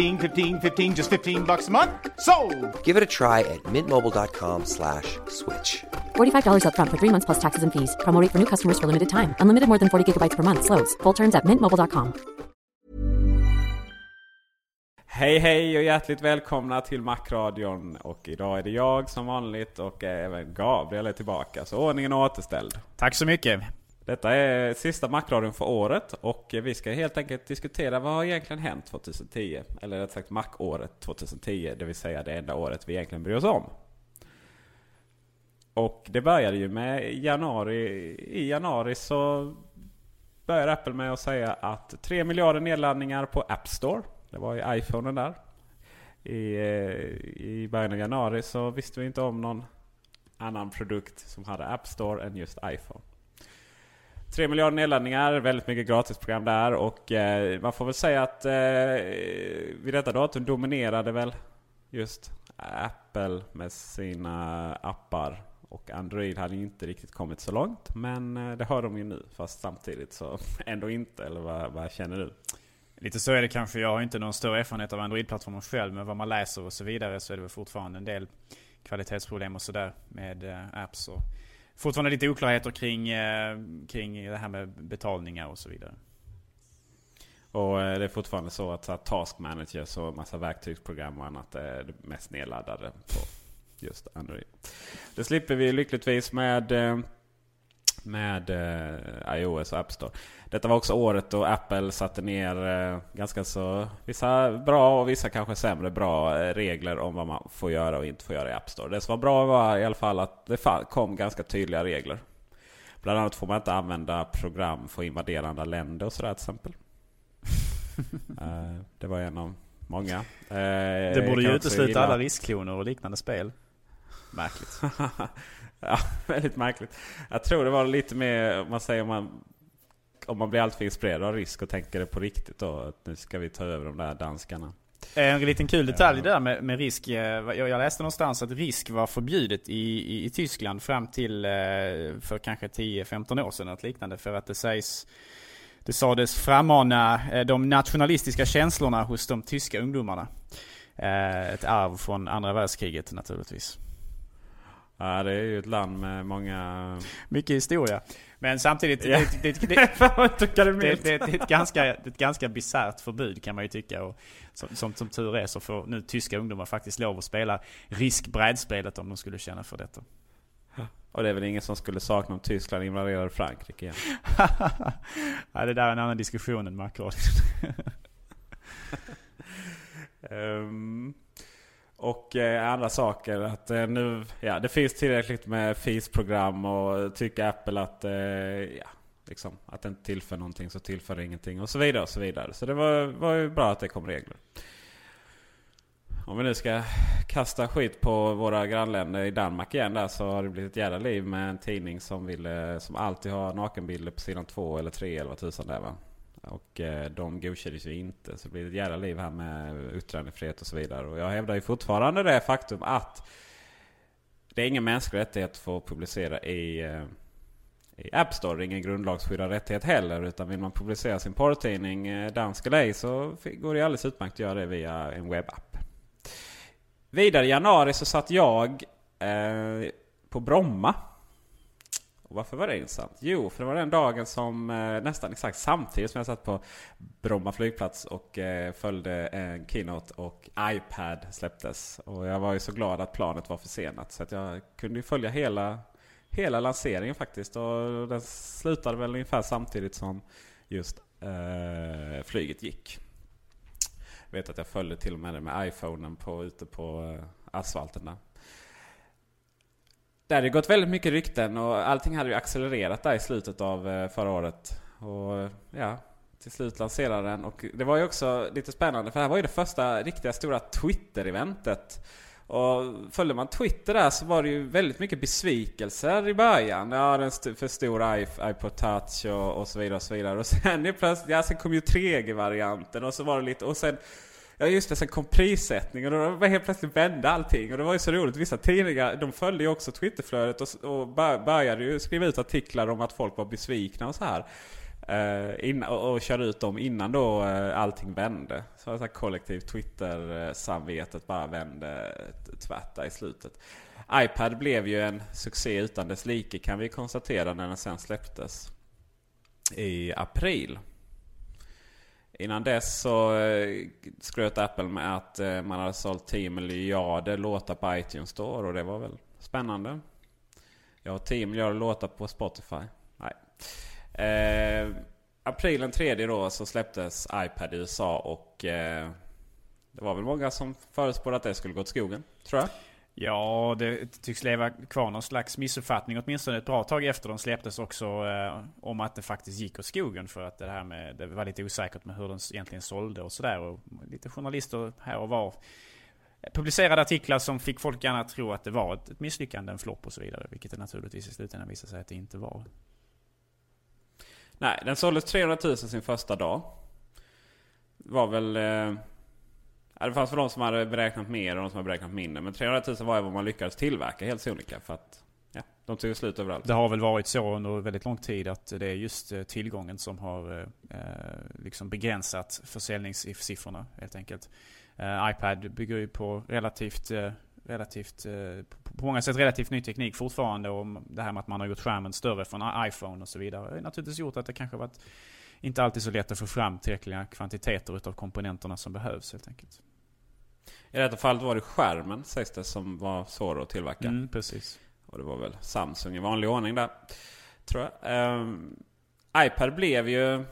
15, 15 just 15 bucks a month. So, Give it a try at mintmobile.com slash switch. $45 upfront for three months plus taxes and fees. Promo for new customers for limited time. Unlimited more than 40 gigabytes per month. Slows. Full terms at mintmobile.com. Hej hej och hjärtligt välkomna till Macradion. Och idag är det jag som vanligt och även Gabriel är tillbaka. Så ordningen är återställd. Tack så mycket. Detta är sista Macradion för året och vi ska helt enkelt diskutera vad har egentligen hänt 2010? Eller rätt sagt Mac-året 2010, det vill säga det enda året vi egentligen bryr oss om. Och det började ju med januari. I januari så började Apple med att säga att 3 miljarder nedladdningar på App Store. Det var ju iPhonen där. I, I början av januari så visste vi inte om någon annan produkt som hade App Store än just iPhone. 3 miljarder nedladdningar, väldigt mycket gratisprogram där och eh, man får väl säga att eh, vid detta datum dominerade väl just Apple med sina appar. Och Android hade ju inte riktigt kommit så långt. Men eh, det har de ju nu. Fast samtidigt så ändå inte. Eller vad, vad känner du? Lite så är det kanske. Jag har inte någon större erfarenhet av Android-plattformen själv. Men vad man läser och så vidare så är det väl fortfarande en del kvalitetsproblem och sådär med eh, apps. Och fortfarande lite oklarheter kring, eh, kring det här med betalningar och så vidare. Och eh, det är fortfarande så att, så Task Managers och massa verktygsprogram och annat är det mest nedladdade på just Android. Det slipper vi lyckligtvis med, eh, med eh, iOS och App Store. Detta var också året då Apple satte ner eh, ganska så vissa bra och vissa kanske sämre bra regler om vad man får göra och inte får göra i App Store. Det som var bra var i alla fall att det kom ganska tydliga regler. Bland annat får man inte använda program för att invadera andra länder och sådär till exempel. det var en av många. Det borde ju utesluta alla riskkloner och liknande spel. Märkligt. ja, väldigt märkligt. Jag tror det var lite mer, om man säger om man, om man blir alltför inspirerad av risk och tänker det på riktigt då. Att nu ska vi ta över de där danskarna. En liten kul detalj där med, med risk. Jag läste någonstans att risk var förbjudet i, i, i Tyskland fram till för kanske 10-15 år sedan. Något liknande. För att det sägs det sades frammana de nationalistiska känslorna hos de tyska ungdomarna. Ett arv från andra världskriget naturligtvis. Ja, det är ju ett land med många... Mycket historia. Men samtidigt, ja. det, det, det, det, det, är ett ganska, ett ganska bisarrt förbud kan man ju tycka. Och som, som, som tur är så får nu tyska ungdomar faktiskt lov att spela riskbrädspelet om de skulle känna för detta. Och det är väl ingen som skulle sakna om Tyskland invaderade Frankrike igen? ja, det där är en annan diskussion än Macron. um... Och eh, andra saker. Att eh, nu, ja, det finns tillräckligt med FIS-program och tycker Apple att, eh, ja, liksom, att det inte tillför någonting så tillför det ingenting. Och så vidare och så vidare. Så det var, var ju bra att det kom regler. Om vi nu ska kasta skit på våra grannländer i Danmark igen där så har det blivit ett jävla liv med en tidning som, vill, eh, som alltid har nakenbilder på sidan två eller tre eller vad tusan det är va. Och eh, de godkändes ju inte. Så det blir ett jävla liv här med yttrandefrihet och så vidare. Och jag hävdar ju fortfarande det faktum att det är ingen mänsklig rättighet att få publicera i, eh, i App Store. Det är ingen grundlagsskyddad rättighet heller. Utan vill man publicera sin porrtidning, eh, dansk eller ej, så går det alldeles utmärkt att göra det via en webbapp. Vidare i januari så satt jag eh, på Bromma. Och varför var det intressant? Jo, för det var den dagen som eh, nästan exakt samtidigt som jag satt på Bromma flygplats och eh, följde en keynote och iPad släpptes. Och jag var ju så glad att planet var försenat så att jag kunde ju följa hela, hela lanseringen faktiskt. Och den slutade väl ungefär samtidigt som just eh, flyget gick. Jag vet att jag följde till och med det med iPhonen på, ute på eh, asfalten där. Det hade gått väldigt mycket rykten och allting hade ju accelererat där i slutet av eh, förra året. Och ja, till slut lanserade den. Och det var ju också lite spännande för det här var ju det första riktiga stora Twitter-eventet. Och följde man Twitter där så var det ju väldigt mycket besvikelser i början. Ja, den st för stor iPod Touch och, och, så vidare och så vidare. Och sen plötsligt, ja sen kom ju 3G-varianten och så var det lite, och sen Ja just det, sen kom prissättningen och då helt plötsligt vände allting. Och det var ju så roligt. Vissa tidningar de följde ju också Twitterflödet och, och började ju skriva ut artiklar om att folk var besvikna och så här. Eh, uh, in, och, och körde ut dem innan då uh, allting vände. Så att kollektivt Twitter-samvetet bara vände tvärt där i slutet. iPad blev ju en succé utan dess like kan vi konstatera när den sen släpptes. I april. Innan dess så eh, skröt Apple med att eh, man hade sålt 10 miljarder låtar på iTunes Store och det var väl spännande. Jag har 10 miljarder låtar på Spotify. Nej. Eh, april den 3 då så släpptes iPad i USA och eh, det var väl många som förutspådde att det skulle gå åt skogen, tror jag. Ja, det tycks leva kvar någon slags missuppfattning åtminstone ett bra tag efter de släpptes också eh, om att det faktiskt gick åt skogen för att det här med det var lite osäkert med hur den egentligen sålde och sådär och lite journalister här och var publicerade artiklar som fick folk gärna tro att det var ett, ett misslyckande, en flopp och så vidare, vilket det naturligtvis i slutändan visade sig att det inte var. Nej, den såldes 300 000 sin första dag. Var väl... Eh, det fanns för de som hade beräknat mer och de som hade beräknat mindre. Men 300 000 var ju vad man lyckades tillverka helt sonika. För att ja, de tog slut överallt. Det har väl varit så under väldigt lång tid att det är just eh, tillgången som har eh, eh, liksom begränsat försäljningssiffrorna helt enkelt. Eh, iPad bygger ju på relativt eh, relativt, eh, på många sätt relativt ny teknik fortfarande. Och det här med att man har gjort skärmen större från iPhone och så vidare. har naturligtvis gjort att det kanske varit inte alltid så lätt att få fram tillräckliga kvantiteter utav komponenterna som behövs helt enkelt. I detta fallet var det skärmen sägs det som var svår att tillverka. Mm, precis. Och det var väl Samsung i vanlig ordning där. Tror jag. Um, iPad blev ju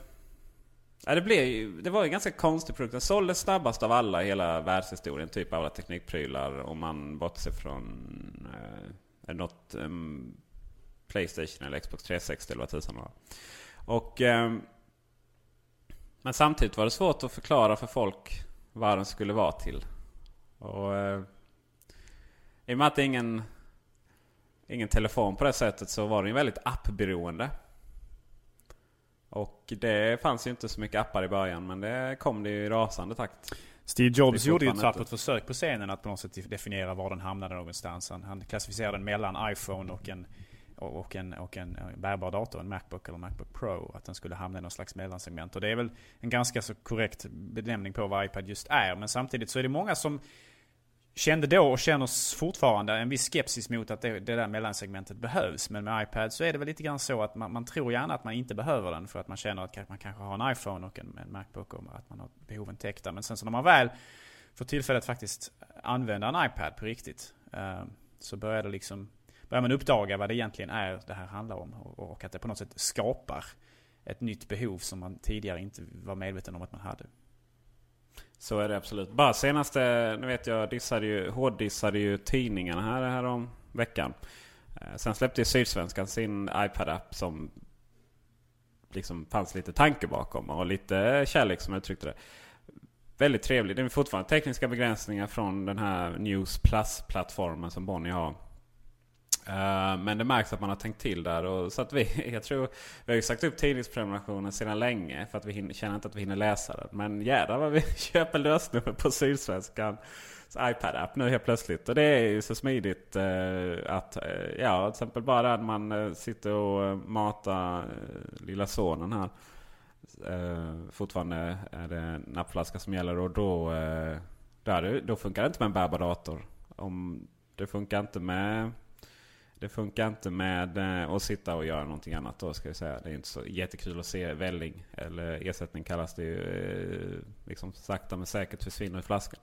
Ja, det, blev, det var en ganska konstig produkt. Den såldes snabbast av alla i hela världshistorien. Typ alla teknikprylar. Om man bortser från eh, något um, Playstation eller Xbox 360 eller vad tusan var. Och, eh, men samtidigt var det svårt att förklara för folk vad den skulle vara till. Och, eh, I och med att det är ingen, ingen telefon på det sättet så var den väldigt appberoende. Och det fanns ju inte så mycket appar i början men det kom det ju i rasande takt. Steve Jobs gjorde ju ett tappert försök på scenen att på något sätt definiera var den hamnade någonstans. Han klassificerade den mellan iPhone och en, och en, och en eh, bärbar dator, en Macbook eller Macbook Pro. Att den skulle hamna i någon slags mellansegment. Och det är väl en ganska så korrekt benämning på vad iPad just är. Men samtidigt så är det många som kände då och känner fortfarande en viss skepsis mot att det, det, där mellansegmentet behövs. Men med iPad så är det väl lite grann så att man, man, tror gärna att man inte behöver den för att man känner att man kanske har en iPhone och en, en Macbook och att man har behoven täckta. Men sen så när man väl får tillfälle att faktiskt använda en iPad på riktigt eh, så börjar det liksom börjar man uppdaga vad det egentligen är det här handlar om och, och att det på något sätt skapar ett nytt behov som man tidigare inte var medveten om att man hade. Så är det absolut. Bara senaste, nu vet jag, dissade ju, hårddissade ju tidningarna här, här om veckan. Eh, sen släppte ju Sydsvenskan sin iPad-app som liksom fanns lite tanke bakom och lite kärlek som jag uttryckte det. väldigt trevlig. Det är fortfarande tekniska begränsningar från den här News Plus-plattformen som Bonnie har. Eh, men det märks att man har tänkt till där. Och, så att vi, jag tror, vi har ju sagt upp tidningsprenumerationen sedan länge. För att vi hinner, känner inte att vi hinner läsa den. Men jädrar vad vi köper lösnummer på Sydsvenskan iPad-app nu helt plötsligt. Och det är ju så smidigt eh, att, eh, ja till exempel bara där man sitter och matar lilla sonen här. fortfarande är det nappflaska som gäller och då, där, då funkar det inte med en bärbar dator. Om, det funkar inte med det funkar inte med eh, att sitta och göra någonting annat då ska jag säga. Det är inte så jättekul att se välling. Eller ersättning kallas det ju. Eh, liksom sakta men säkert försvinner i flaskan.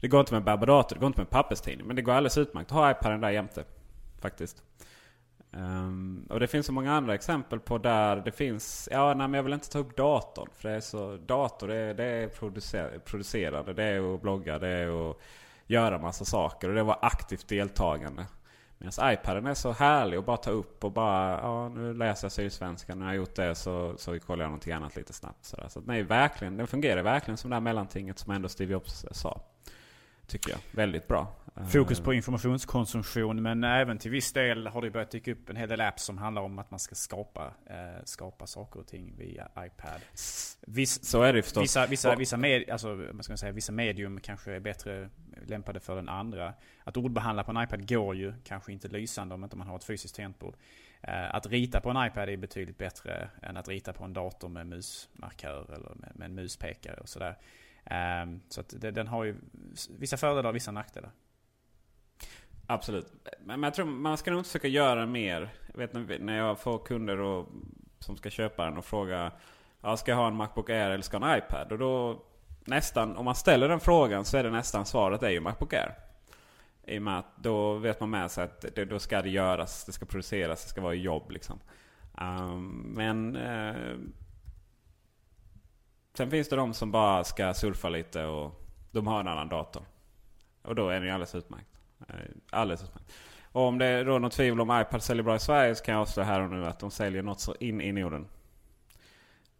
Det går inte med barbadator, det går inte med papperstidning. Men det går alldeles utmärkt att ha iPaden där jämte. Faktiskt. Um, och det finns så många andra exempel på där det finns... Ja, nej, men jag vill inte ta upp datorn. För det är så... Dator, det är, det är producer, producerande. Det är att blogga, det är att göra massa saker. Och det var aktivt deltagande. Medan iPaden är så härlig att bara ta upp och bara, ja nu läser jag Sydsvenskan. När jag har gjort det så, så kollar jag någonting annat lite snabbt. Sådär. Så nej, verkligen, den fungerar verkligen som det här mellantinget som ändå Steve Jobs sa. Tycker jag. Väldigt bra. Fokus på informationskonsumtion men även till viss del har det börjat dyka upp en hel del apps som handlar om att man ska skapa, eh, skapa saker och ting via iPad. Viss, så är det förstås. Vissa, vissa, vissa, med, alltså, man ska säga, vissa medium kanske är bättre lämpade för den andra. Att ordbehandla på en iPad går ju kanske inte lysande om inte man har ett fysiskt tangentbord. Eh, att rita på en iPad är betydligt bättre än att rita på en dator med musmarkör eller med, med en muspekare och sådär. Ehm, så att den har ju vissa fördelar och vissa nackdelar. Absolut. Men jag tror man ska nog inte försöka göra mer. Jag vet när jag får kunder och, som ska köpa den och fråga ja, Ska jag ha en Macbook Air eller ska jag ha en iPad? Och då nästan, om man ställer den frågan så är det nästan svaret är ju Macbook Air. I och med att då vet man med sig att det, då ska det göras, det ska produceras, det ska vara jobb liksom. Um, men uh, Sen finns det de som bara ska surfa lite och de har en annan dator. Och då är den ju alldeles utmärkt. Eh, alldeles utmärkt. Och om det är då något tvivel om iPad säljer bra i Sverige så kan jag avslöja här och nu att de säljer något så in i Norden.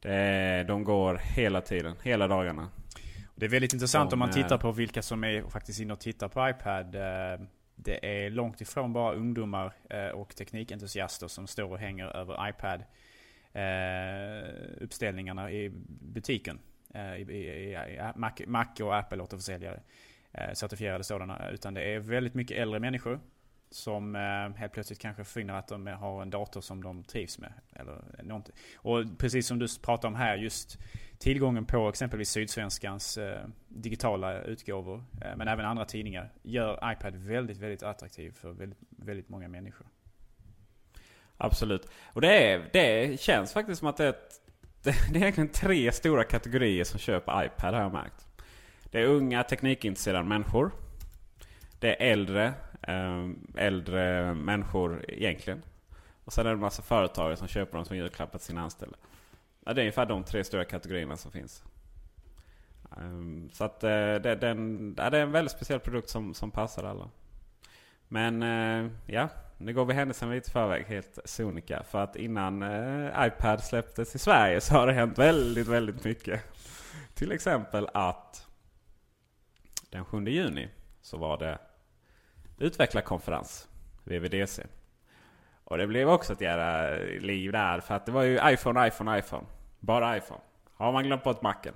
Det de går hela tiden, hela dagarna. Det är väldigt intressant om man tittar på vilka som är faktiskt inne och tittar på iPad. Eh, det är långt ifrån bara ungdomar eh, och teknikentusiaster som står och hänger över iPad eh, Eh, uppställningarna i butiken. Eh, i, i, i Mac, Mac, och Apple återförsäljare. Eh, certifierade sådana. Utan det är väldigt mycket äldre människor. Som eh, helt plötsligt kanske finner att de har en dator som de trivs med. Eller någonting. Och precis som du pratar om här, just tillgången på exempelvis Sydsvenskans eh, digitala utgåvor. Eh, men även andra tidningar. Gör iPad väldigt, väldigt attraktiv för väldigt, väldigt många människor. Absolut. Och det, är, det känns faktiskt som att det är, ett, det är egentligen tre stora kategorier som köper iPad har jag märkt. Det är unga teknikintresserade människor. Det är äldre, ehm, äldre människor egentligen. Och sen är det en massa företagare som köper dem som julklappar till sina anställda. Ja, det är ungefär de tre stora kategorierna som finns. Ehm, så att eh, det, det, är en, det är en väldigt speciell produkt som, som passar alla. Men eh, ja, nu går vi händelsen lite i förväg helt sonika. För att innan eh, iPad släpptes i Sverige så har det hänt väldigt, väldigt mycket. Till exempel att den 7 juni så var det utvecklarkonferens, VVDC. Och det blev också ett jävla liv där. För att det var ju iPhone, iPhone, iPhone. Bara iPhone. Har man glömt bort macken?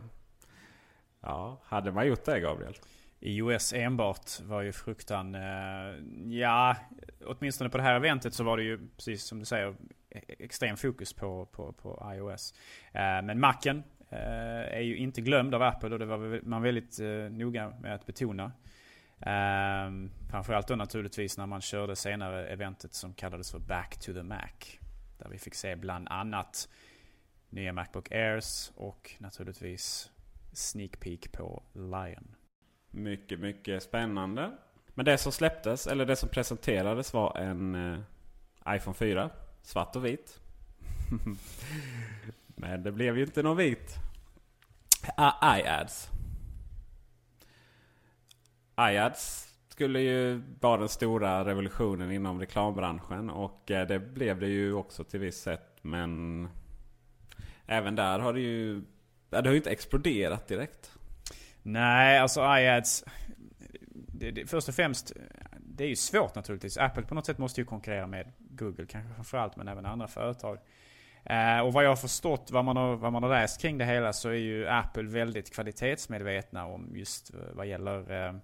Ja, hade man gjort det Gabriel? I OS enbart var ju fruktan... Eh, ja, åtminstone på det här eventet så var det ju precis som du säger e-, extrem fokus på, på, på iOS. Eh, men Macen eh, är ju inte glömd av Apple och det var man väldigt eh, noga med att betona. Ehm, framförallt då naturligtvis när man körde senare eventet som kallades för Back to the Mac. Där vi fick se bland annat nya Macbook Airs och naturligtvis sneak peek på Lion. Mycket, mycket spännande. Men det som släpptes, eller det som presenterades var en eh, iPhone 4. Svart och vit. Men det blev ju inte någon vit. Ah, iAds. iAds skulle ju vara den stora revolutionen inom reklambranschen. Och eh, det blev det ju också till viss sätt. Men även där har det ju... Det har ju inte exploderat direkt. Nej, alltså iAds... Det, det, först och främst, det är ju svårt naturligtvis. Apple på något sätt måste ju konkurrera med Google kanske framförallt, men även andra företag. Eh, och vad jag har förstått, vad man har, vad man har läst kring det hela, så är ju Apple väldigt kvalitetsmedvetna om just eh, vad gäller eh,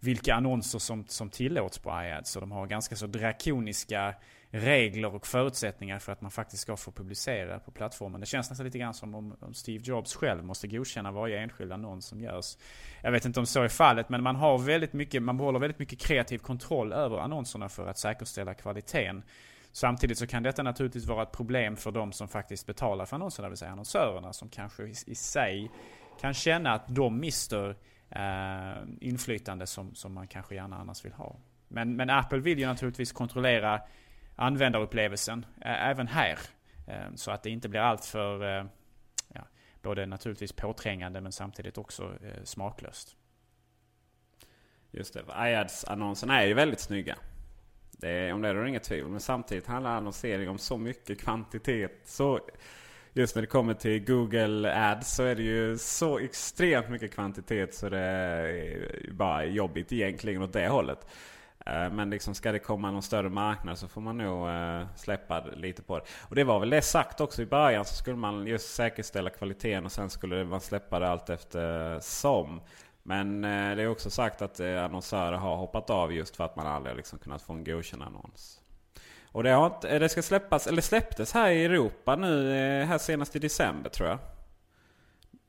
vilka annonser som, som tillåts på iAds. Så de har ganska så drakoniska regler och förutsättningar för att man faktiskt ska få publicera på plattformen. Det känns nästan lite grann som om, om Steve Jobs själv måste godkänna varje enskild annons som görs. Jag vet inte om så är fallet, men man har väldigt mycket, man behåller väldigt mycket kreativ kontroll över annonserna för att säkerställa kvaliteten. Samtidigt så kan detta naturligtvis vara ett problem för de som faktiskt betalar för annonserna, det vill säga annonsörerna som kanske i, i sig kan känna att de mister eh, inflytande som, som man kanske gärna annars vill ha. Men, men Apple vill ju naturligtvis kontrollera användarupplevelsen även här. Ehm, så att det inte blir alltför ja, både naturligtvis påträngande men samtidigt också smaklöst. Just det, iAds-annonserna är ju väldigt snygga. Det är, om det är det inget tvivel. Men samtidigt handlar annonsering om så mycket kvantitet. Så just när det kommer till Google Ads så är det ju så extremt mycket kvantitet så det är bara jobbigt egentligen åt det hållet. Eh, men liksom ska det komma någon större marknad så får man nog eh, släppa lite på det. Och det var väl det sagt också i början så skulle man just säkerställa kvaliteten och sen skulle man släppa det allt efter eh, som. Men det är också sagt att annonsörer har hoppat av just för att man aldrig liksom kunnat få en godkänd annons. Och det, har inte, det ska släppas, eller släpptes här i Europa nu här senast i december tror jag.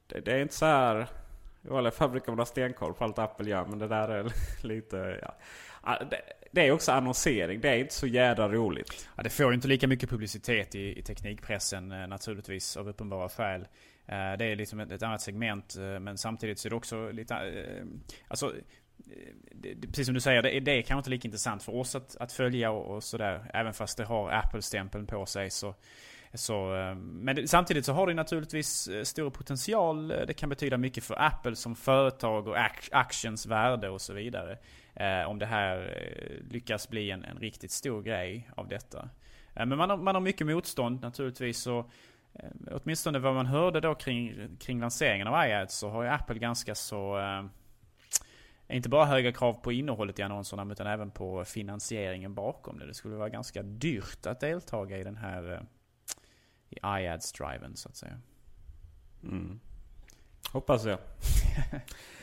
Det, det är inte så här... I vanliga fall brukar man ha stenkoll på allt Apple gör men det där är lite... Ja. Ah, det är också annonsering. Det är inte så jädra roligt. Ja, det får ju inte lika mycket publicitet i, i teknikpressen eh, naturligtvis av uppenbara skäl. Eh, det är liksom ett, ett annat segment eh, men samtidigt så är det också lite... Alltså, det, precis som du säger, det, det är kanske inte lika intressant för oss att, att följa och, och sådär. Även fast det har Apple-stämpeln på sig så... Så, men det, samtidigt så har det naturligtvis stor potential. Det kan betyda mycket för Apple som företag och actions värde och så vidare. Eh, om det här eh, lyckas bli en, en riktigt stor grej av detta. Eh, men man har, man har mycket motstånd naturligtvis. Och, åtminstone vad man hörde då kring, kring lanseringen av iAds så har ju Apple ganska så... Eh, inte bara höga krav på innehållet i annonserna utan även på finansieringen bakom det. Det skulle vara ganska dyrt att deltaga i den här eh, i iAds-driven så att säga. Mm. Hoppas jag.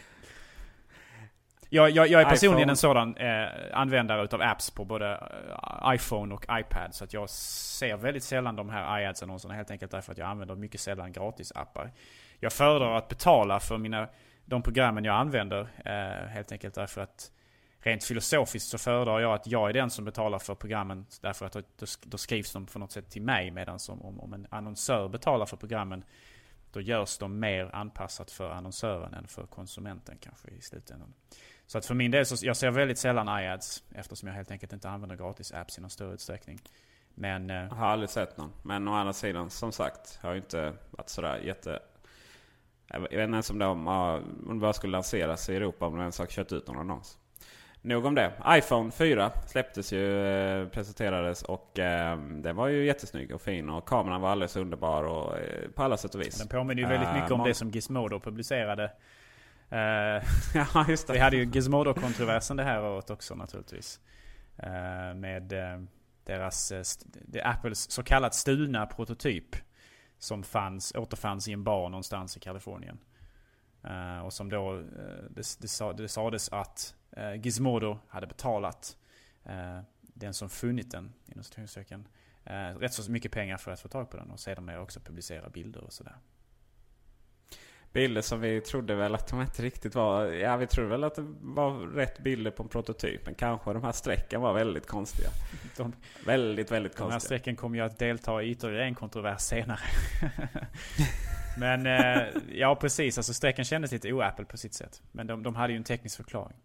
Jag, jag, jag är personligen iPhone. en sådan eh, användare utav apps på både eh, iPhone och iPad. Så att jag ser väldigt sällan de här iAds-annonserna helt enkelt därför att jag använder mycket sällan gratis-appar. Jag föredrar att betala för mina, de programmen jag använder. Eh, helt enkelt därför att rent filosofiskt så föredrar jag att jag är den som betalar för programmen. Därför att då, då skrivs de på något sätt till mig. Medan om, om en annonsör betalar för programmen då görs de mer anpassat för annonsören än för konsumenten kanske i slutändan. Så att för min del så jag ser väldigt sällan iAds eftersom jag helt enkelt inte använder gratis apps i någon större utsträckning. Men... Eh, jag har aldrig sett någon. Men å andra sidan, som sagt, har jag inte varit sådär jätte... Jag vet inte ens om de, om det bara skulle lanseras i Europa om de ens har kört ut någon annons. Nog om det. iPhone 4 släpptes ju, eh, presenterades och eh, den var ju jättesnygg och fin och kameran var alldeles underbar och, eh, på alla sätt och vis. Den påminner ju väldigt mycket om det som Gizmodo publicerade Eh, ja, just det. Vi hade ju Gizmodo-kontroversen det här året också naturligtvis. Uh, med uh, deras, Apples så kallat stulna prototyp. Som fanns, återfanns i en bar någonstans i Kalifornien. och som då, det, det, sa, det sades att Gizmodo hade betalat den som funnit den, inom citationstecken, rätt så mycket pengar för att få tag på den. Och sedan också publicera bilder och sådär bilder som vi trodde väl att de inte riktigt var. Ja, vi trodde väl att det var rätt bilder på en prototyp. Men kanske de här strecken var väldigt konstiga. De, väldigt, väldigt konstiga. De här strecken kommer ju att delta i ytterligare en kontrovers senare. men eh, ja, precis. Alltså strecken kändes lite o-Apple på sitt sätt. Men de, de hade ju en teknisk förklaring.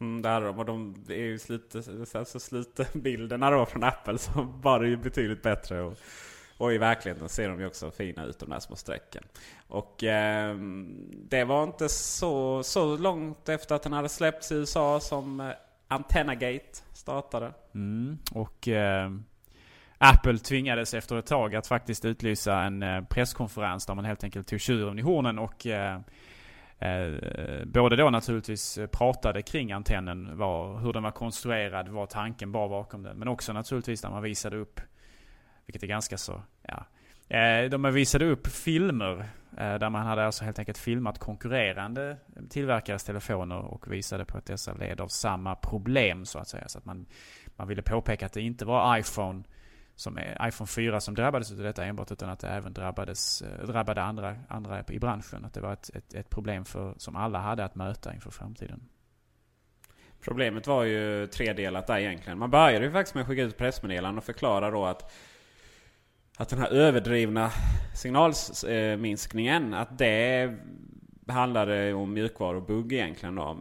Mm, det hade de. Och de är ju slite, så slite bilderna då från Apple så var det ju betydligt bättre. Och, och i verkligheten ser de ju också fina ut de där små strecken. Och eh, det var inte så, så långt efter att den hade släppts i USA som eh, Antennagate startade. Mm, och eh, Apple tvingades efter ett tag att faktiskt utlysa en eh, presskonferens där man helt enkelt tog tjuren i hornen och eh, Eh, både då naturligtvis pratade kring antennen, var, hur den var konstruerad, vad tanken var bakom den. Men också naturligtvis när man visade upp, vilket är ganska så, ja. Eh, de visade upp filmer eh, där man hade alltså helt enkelt filmat konkurrerande tillverkares telefoner och visade på att dessa led av samma problem så att säga. Så att man, man ville påpeka att det inte var iPhone som är iPhone 4 som drabbades av detta enbart utan att det även drabbades, eh, drabbade andra, andra i branschen. Att det var ett, ett, ett problem för, som alla hade att möta inför framtiden. Problemet var ju tredelat där egentligen. Man började ju faktiskt med att skicka ut pressmeddelanden och förklara då att att den här överdrivna signalminskningen, att det handlade om mjukvarubugg egentligen då.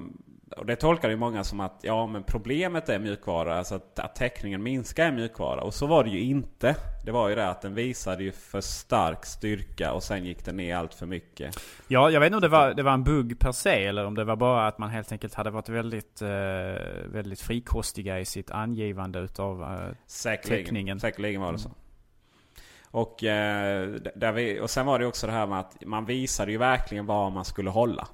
Och det tolkar ju många som att ja men problemet är mjukvara, alltså att, att täckningen minskar är mjukvara. Och så var det ju inte. Det var ju det att den visade ju för stark styrka och sen gick den ner allt för mycket. Ja, jag vet inte om det var, det var en bugg per se eller om det var bara att man helt enkelt hade varit väldigt, eh, väldigt frikostiga i sitt angivande utav eh, säkerligen, täckningen. Säkerligen var det så. Och, eh, där vi, och sen var det också det här med att man visade ju verkligen vad man skulle hålla.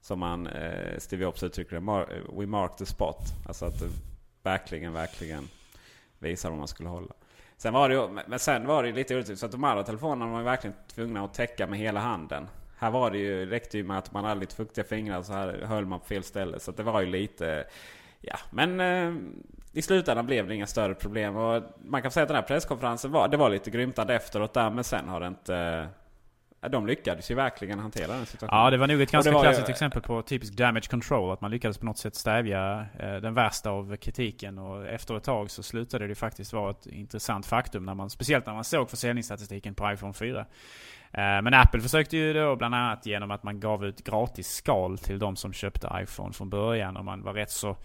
Som man, eh, Steve Jobs uttrycker det, we mark the spot. Alltså att det verkligen, verkligen visar vad man skulle hålla. Sen var det ju, men sen var det lite orättvist. Så att de andra telefonerna var ju verkligen tvungna att täcka med hela handen. Här var det ju, räckte ju med att man hade lite fuktiga fingrar så här höll man på fel ställe. Så det var ju lite... Ja, men eh, i slutändan blev det inga större problem. Och man kan säga att den här presskonferensen var, det var lite grymtande efteråt där. Men sen har det inte... De lyckades ju verkligen hantera den situationen. Ja, det var nog ett ganska klassiskt ju... exempel på typisk damage control. Att man lyckades på något sätt stävja eh, den värsta av kritiken. Och efter ett tag så slutade det faktiskt vara ett intressant faktum. När man, speciellt när man såg försäljningsstatistiken på iPhone 4. Eh, men Apple försökte ju då bland annat genom att man gav ut gratis skal till de som köpte iPhone från början. Och man var rätt så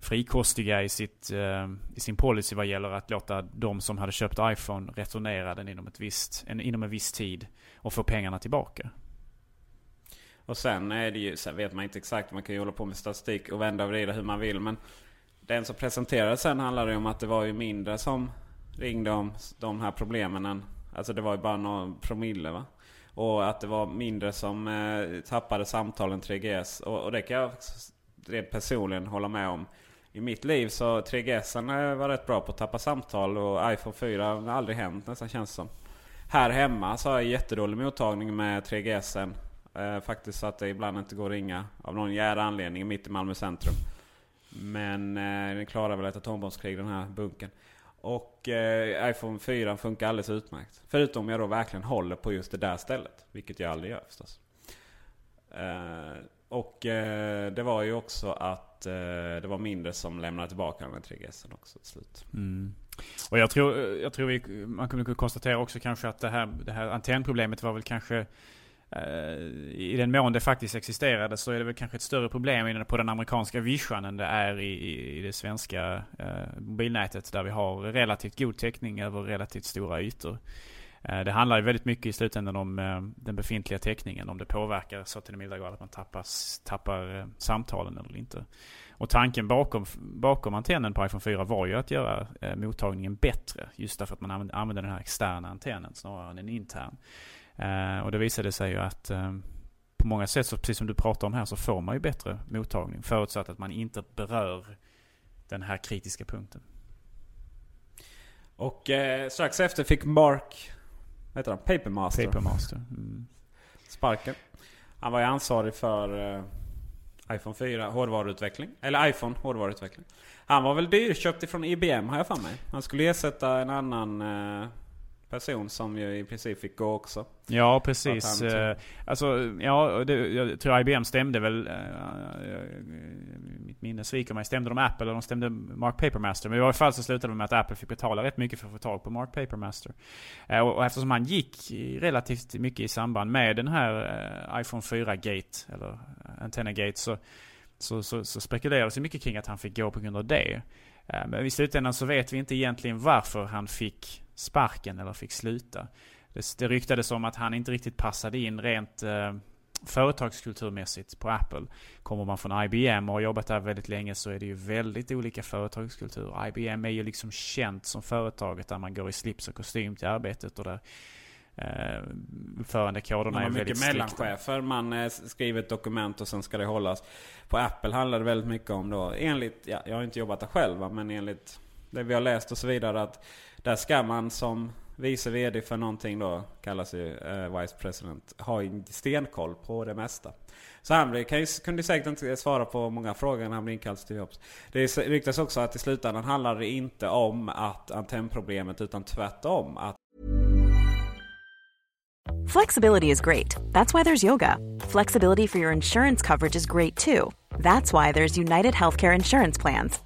frikostiga i, sitt, eh, i sin policy vad gäller att låta de som hade köpt iPhone returnera den inom, ett visst, en, inom en viss tid och få pengarna tillbaka. Och sen är det ju, sen vet man inte exakt, man kan ju hålla på med statistik och vända och vrida hur man vill. Men den som presenterade sen handlade ju om att det var ju mindre som ringde om de här problemen än, alltså det var ju bara någon promille va. Och att det var mindre som eh, tappade samtalen 3GS. Och, och det kan jag rent personligen hålla med om i mitt liv så 3GS var rätt bra på att tappa samtal och iPhone 4 har aldrig hänt nästan känns som. Här hemma så har jag jättedålig mottagning med 3GS. Eh, faktiskt så att det ibland inte går att ringa av någon jävla anledning mitt i Malmö centrum. Men eh, den klarar väl ett atombombskrig den här bunken. Och eh, iPhone 4 funkar alldeles utmärkt. Förutom om jag då verkligen håller på just det där stället. Vilket jag aldrig gör förstås. Eh, och eh, det var ju också att eh, det var mindre som lämnade tillbaka den med 3GS också till slut. Mm. Och jag tror, jag tror vi, man kunde konstatera också kanske att det här, det här antennproblemet var väl kanske eh, i den mån det faktiskt existerade så är det väl kanske ett större problem på den amerikanska vischan än det är i, i det svenska eh, mobilnätet där vi har relativt god täckning över relativt stora ytor. Eh, det handlar ju väldigt mycket i slutändan om eh, den befintliga täckningen. Om det påverkar så till den milda grad att man tappar, tappar samtalen eller inte. Och tanken bakom, bakom antennen på iPhone 4 var ju att göra mottagningen bättre. Just därför att man använder den här externa antennen snarare än en intern. Och det visade sig ju att på många sätt, så precis som du pratar om här, så får man ju bättre mottagning. Förutsatt att man inte berör den här kritiska punkten. Och eh, strax efter fick Mark vad heter han? Papermaster. Papermaster. Mm. Sparken. Han var ju ansvarig för uh, iPhone 4 hårdvaruutveckling. Eller iPhone hårdvaruutveckling. Han var väl dyrköpt ifrån IBM har jag för mig. Han skulle ersätta en annan uh, person som ju i princip fick gå också. Ja, precis. Uh, alltså, ja, det, jag tror IBM stämde väl, uh, mitt minne sviker mig, stämde de Apple eller de stämde Mark Papermaster? Men i alla fall så slutade det med att Apple fick betala rätt mycket för att få tag på Mark Papermaster. Och, och eftersom han gick relativt mycket i samband med den här iPhone 4-gate, eller Antenna-gate, så, så, så, så spekulerades det mycket kring att han fick gå på grund av det. Men i slutändan så vet vi inte egentligen varför han fick sparken eller fick sluta. Det, det ryktades om att han inte riktigt passade in rent eh, företagskulturmässigt på Apple. Kommer man från IBM och har jobbat där väldigt länge så är det ju väldigt olika företagskultur. IBM är ju liksom känt som företaget där man går i slips och kostym till arbetet och där eh, uppförandekoderna är väldigt strikta. mycket mellanchefer. Man eh, skriver ett dokument och sen ska det hållas. På Apple handlar det väldigt mycket om då, enligt, ja, jag har inte jobbat där själv men enligt det vi har läst och så vidare att där ska man som vice vd för någonting då, kallas ju eh, Vice President, ha en stenkoll på det mesta. Så han kan ju, kunde säkert inte svara på många frågor när han blev inkallad till JOBS. Det ryktas också att i slutändan handlar det inte om att antennproblemet utan tvärtom. Att Flexibility is great. That's why there's yoga. Flexibility for your insurance coverage is great too. That's why there's United Healthcare Insurance Plans.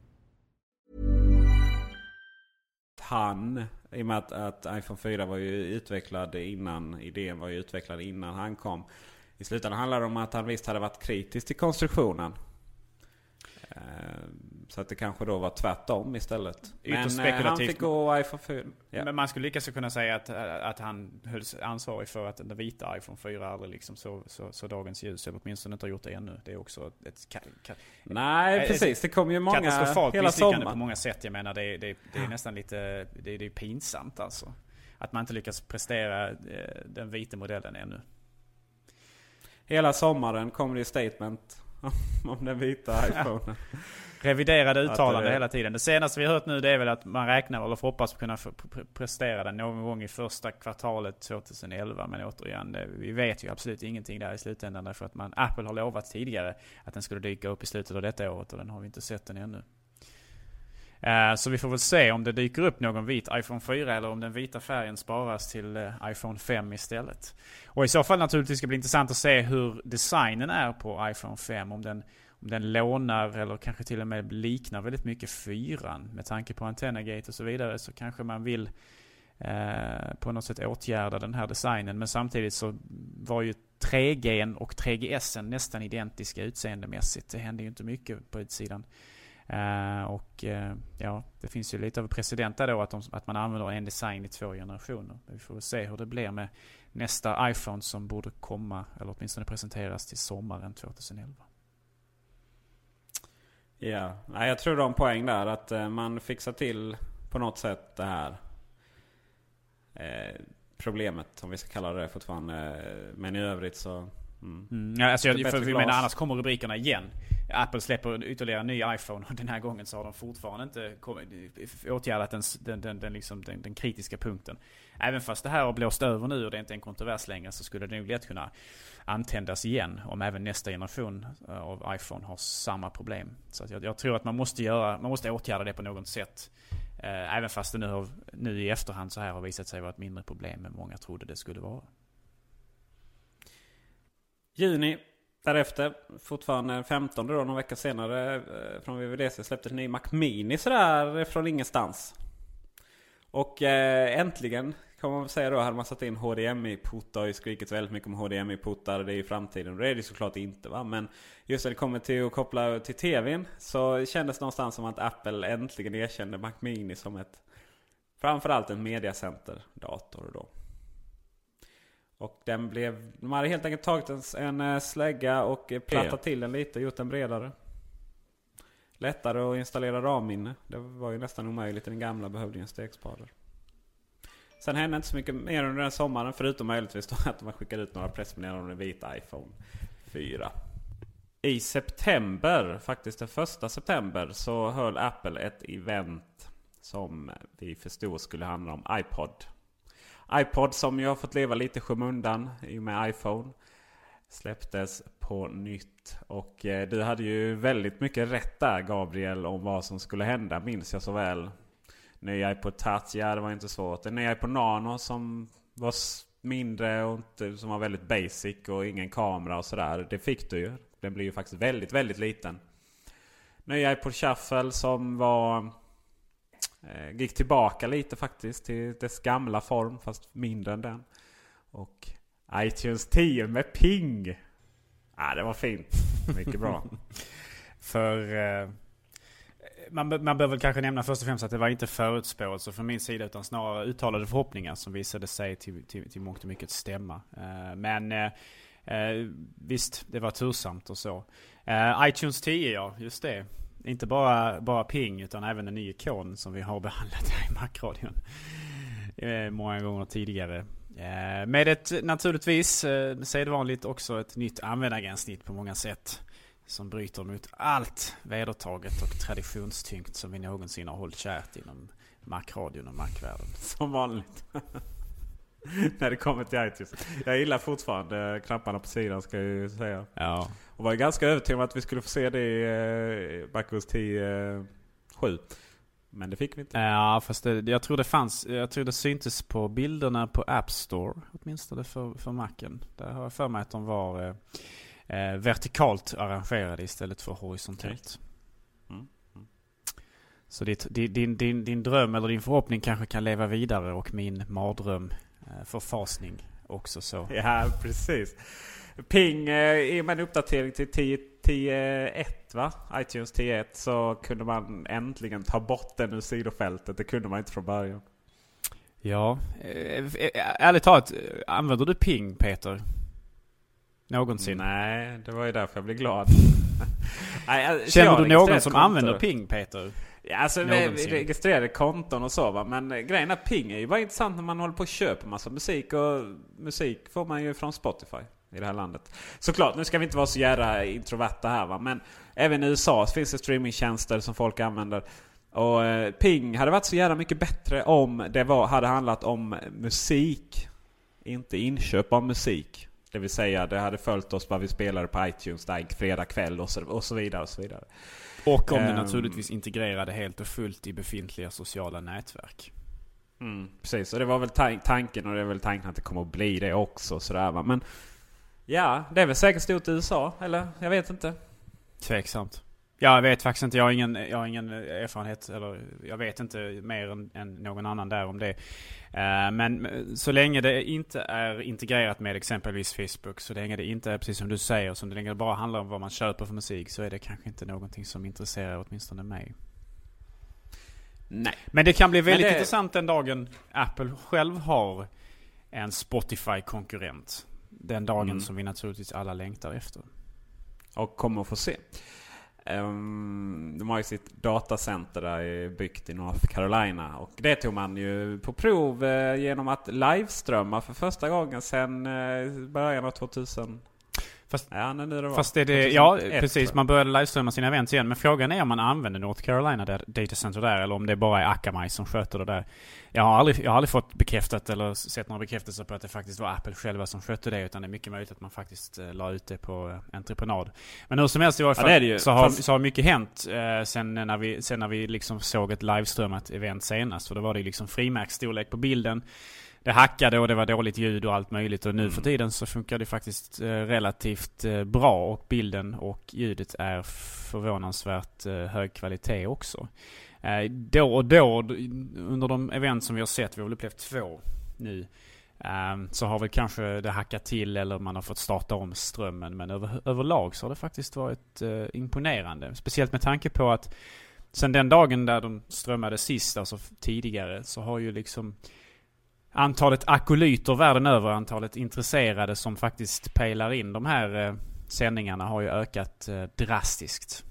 Han, i och med att, att iPhone 4 var ju utvecklad innan, idén var ju utvecklad innan han kom. I slutändan handlar det om att han visst hade varit kritisk till konstruktionen. Eh, Eh, Så att det kanske då var tvärtom istället. Ytterst Men eh, han fick gå iPhone 4. Ja. Men man skulle lika så kunna säga att, att han hölls ansvarig för att den vita iPhone 4 aldrig liksom så, så, så dagens ljus. Eller åtminstone inte har gjort det ännu. Det är också ett ka, ka, Nej ett- precis, det kom ju många katastrofalt hela misslyckande på många sätt. Jag menar det, är- det, det är nästan lite det, är- det är pinsamt alltså. Att man inte lyckas prestera eh, den vita modellen ännu. Hela sommaren kom det ju statement om den vita iPhonen. Reviderade uttalande det- hela tiden. Det senaste vi har hört nu det är väl att man räknar eller får hoppas kunna prestera den någon gång i första kvartalet 2011. Men återigen, det, vi vet ju absolut ingenting där i slutändan. Därför att man, Apple har lovat tidigare att den skulle dyka upp i slutet av detta året och den har vi inte sett den ännu. Eh, Så vi får väl se om det dyker upp någon vit iPhone 4 eller om den vita färgen sparas till eh, iPhone 5 istället. Och i så fall naturligtvis ska det bli intressant att se hur designen är på iPhone 5. Om den, den lånar eller kanske till och med liknar väldigt mycket 4 Med tanke på Antennagate och så vidare så kanske man vill eh, på något sätt åtgärda den här designen. Men samtidigt så var ju 3G och 3GS nästan identiska utseendemässigt. Det hände ju inte mycket på utsidan. Uh, och uh, ja, det finns ju lite av precedent där då att, de, att man använder en design i två generationer. Vi får väl se hur det blir med nästa iPhone som borde komma, eller åtminstone presenteras till sommaren 2011. Ja, Nej, jag tror du har en poäng där. Att eh, man fixar till på något sätt det här eh, problemet. Om vi ska kalla det fortfarande. Men i övrigt så... Mm. Mm, ja, alltså jag, för vi menar annars kommer rubrikerna igen. Apple släpper ytterligare en ny iPhone och den här gången så har de fortfarande inte kommit- åtgärdat den, den, den, den, liksom, den, den kritiska punkten. Även fast det här har blåst över nu och det är inte en kontrovers längre så skulle det nog lätt kunna antändas igen om även nästa generation eh, av iPhone har samma problem. Så att jag, jag tror att man måste, göra, man måste åtgärda det på något sätt. Eh, även fast det nu, har, nu i efterhand så här har visat sig vara ett mindre problem än många trodde det skulle vara. Juni därefter, fortfarande 15 då, någon vecka senare eh, från VVDC släpptes en ny Mac Mini sådär eh, från ingenstans. Och eh, äntligen kan man väl säga då hade man satt in HDMI-portar. har ju skrikit väldigt mycket om HDMI-portar. Det är ju framtiden. Det är det såklart inte va. Men just när det kommer till att koppla till TVn så kändes det någonstans som att Apple äntligen erkände Mac Mini som ett framförallt en mediacenter-dator då. Och den blev... De hade helt enkelt tagit en, en eh, slägga och plattat plattat till den lite, och gjort den bredare. Lättare att installera RAM-minne. Det var ju nästan omöjligt i den gamla, behövde ju en stegspader. Sen hände inte så mycket mer under den sommaren förutom möjligtvis då att man skickade ut några pressmeddelanden om den vita iPhone 4. I september, faktiskt den första september, så höll Apple ett event som vi förstod skulle handla om iPod iPod som ju har fått leva lite i skymundan i och med iPhone. Släpptes på nytt. Och eh, du hade ju väldigt mycket rätt där Gabriel om vad som skulle hända minns jag så väl. Ny iPod Touch, ja det var inte svårt. En ny iPod Nano som var mindre och inte, som var väldigt basic och ingen kamera och sådär. Det fick du ju. Den blir ju faktiskt väldigt, väldigt liten. Ny iPod Shuffle som var... Eh, gick tillbaka lite faktiskt till dess gamla form fast mindre än den. Och iTunes 10 med ping. Ah, det var fint. Mycket bra. För eh, man, man bör väl kanske nämna först och främst att det var inte förutspåelser från min sida utan snarare uttalade förhoppningar som visade sig till, till, till mångt och mycket stämma. Eh, men eh, eh, visst, det var tursamt och så. Eh, iTunes 10 ja, just det. Inte bara, bara ping utan även en ny ikon som vi har behandlat här i Macradion. Eh, många gånger tidigare. Eh, med ett naturligtvis eh, sedvanligt också ett nytt användargränssnitt på många sätt. Som bryter mot allt vedertaget och traditionstyngt som vi någonsin har hållit kärt inom Macradion och Macvärlden. Som vanligt. När det kommer till iTunes. Jag gillar fortfarande knapparna på sidan ska jag ju säga. Ja. Och var ganska övertygad om att vi skulle få se det i MacOS 10 eh, 7. Men det fick vi inte. Ja, fast det, jag tror det fanns, jag tror det syntes på bilderna på App Store. Åtminstone för, för Macen. Där har jag för mig att de var eh, eh, vertikalt arrangerade istället för horisontellt. Mm, mm. Så ditt, din, din, din, din dröm eller din förhoppning kanske kan leva vidare och min mardröm förfasning också så. Ja, precis. Ping, eh, i och med en uppdatering till 10 10.1 va? iTunes 10.1 så kunde man äntligen ta bort den ur sidofältet. Det kunde man inte från början. Ja, eh, eh, ärligt talat, eh, använder du ping Peter? Någonsin? Nej, det var ju därför jag blev glad. Nej, alltså, Känner du någon som använder ping Peter? Ja, alltså vi Någonsin. registrerade konton och så va. Men eh, grejen är att ping är ju bara intressant när man håller på och köper massa musik. Och musik får man ju från Spotify i det här landet. Såklart, nu ska vi inte vara så jävla introverta här va. Men även i USA finns det streamingtjänster som folk använder. Och eh, ping hade varit så jävla mycket bättre om det var, hade handlat om musik. Inte inköp av musik. Det vill säga det hade följt oss vad vi spelade på iTunes där fredag kväll och så, och så vidare. Och så vidare. Och om det Ehm. naturligtvis integrerade helt och fullt i befintliga sociala nätverk. Mm, precis, och det var väl tan- tanken och det är väl tanken att det kommer att bli det också. Sådär, va? Men ja, det är väl säkert stort i USA, eller? Jag vet inte. Tveksamt. Jag vet faktiskt inte. Jag har ingen, jag har ingen erfarenhet. Eller jag vet inte mer än, än någon annan där om det. Uh, men så länge det inte är integrerat med exempelvis Facebook. Så länge det inte är precis som du säger. Så länge det bara handlar om vad man köper för musik. Så är det kanske inte någonting som intresserar åtminstone mig. Nej. Men det kan bli väldigt det... intressant den dagen Apple själv har en Spotify-konkurrent. Den dagen mm. som vi naturligtvis alla längtar efter. Och kommer att få se. Um, de har ju sitt datacenter där byggt i North Carolina. Och det tog man ju på prov uh, genom att liveströmma för första gången sedan uh, början av 2000. Fast, ja, nu det fast är det, ja precis, man började livestreama sina events igen. Men frågan är om man använder North Carolina där, data center där eller om det bara är Akamai som sköter det där. Jag har, aldrig, jag har aldrig fått bekräftat eller sett några bekräftelser på att det faktiskt var Apple själva som skötte det. Utan det är mycket möjligt att man faktiskt eh, la ut det på eh, entreprenad. Men hur som helst i varje fall ja, så, har, Fast... så har mycket hänt eh, sen, när vi, sen när vi liksom såg ett livestreamat event senast. För då var det liksom frimärksstorlek på bilden det hackade och det var dåligt ljud och allt möjligt. Och nu mm. för tiden så funkar det faktiskt eh, relativt eh, bra. Och bilden och ljudet är förvånansvärt eh, hög kvalitet också. Då och då under de event som vi har sett, vi har väl upplevt två nu. Så har väl kanske det hackat till eller man har fått starta om strömmen. Men över, överlag så har det faktiskt varit imponerande. Speciellt med tanke på att sen den dagen där de strömmade sist, alltså tidigare, så har ju liksom antalet akolyter världen över, antalet intresserade som faktiskt pejlar in de här eh, sändningarna har ju ökat eh, drastiskt.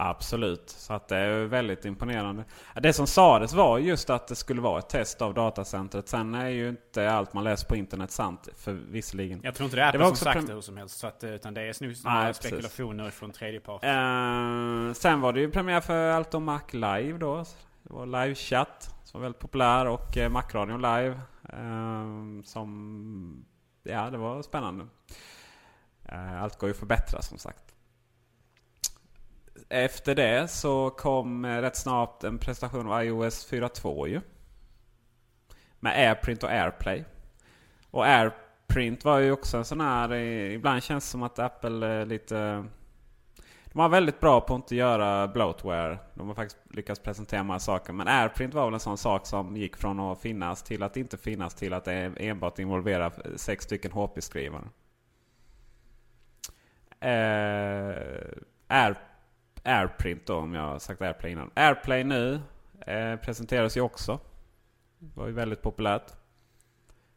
Absolut, så att det är väldigt imponerande. Det som sades var just att det skulle vara ett test av datacentret. Sen är ju inte allt man läser på internet sant, för visserligen. Jag tror inte det är Apple som sagt det hur som helst. Så att, eh, utan det är snarare spekulationer precis. från tredje part. Uh, sen var det ju premiär för Allt om Mac Live då. Det var livechatt som var väldigt populär och eh, Macradion live. Eh, som, ja det var spännande. Eh, allt går ju att förbättra som sagt. Efter det så kom eh, rätt snart en presentation av iOS 4.2 ju. Med AirPrint och AirPlay. Och AirPrint var ju också en sån här, eh, ibland känns det som att Apple är lite de var väldigt bra på att inte göra bloatware. De har faktiskt lyckats presentera många saker. Men AirPrint var väl en sån sak som gick från att finnas till att inte finnas till att enbart involvera sex stycken HP-skrivare. Eh, Air, AirPrint då, om jag har sagt AirPlay innan. AirPlay nu eh, presenteras ju också. Det var ju väldigt populärt.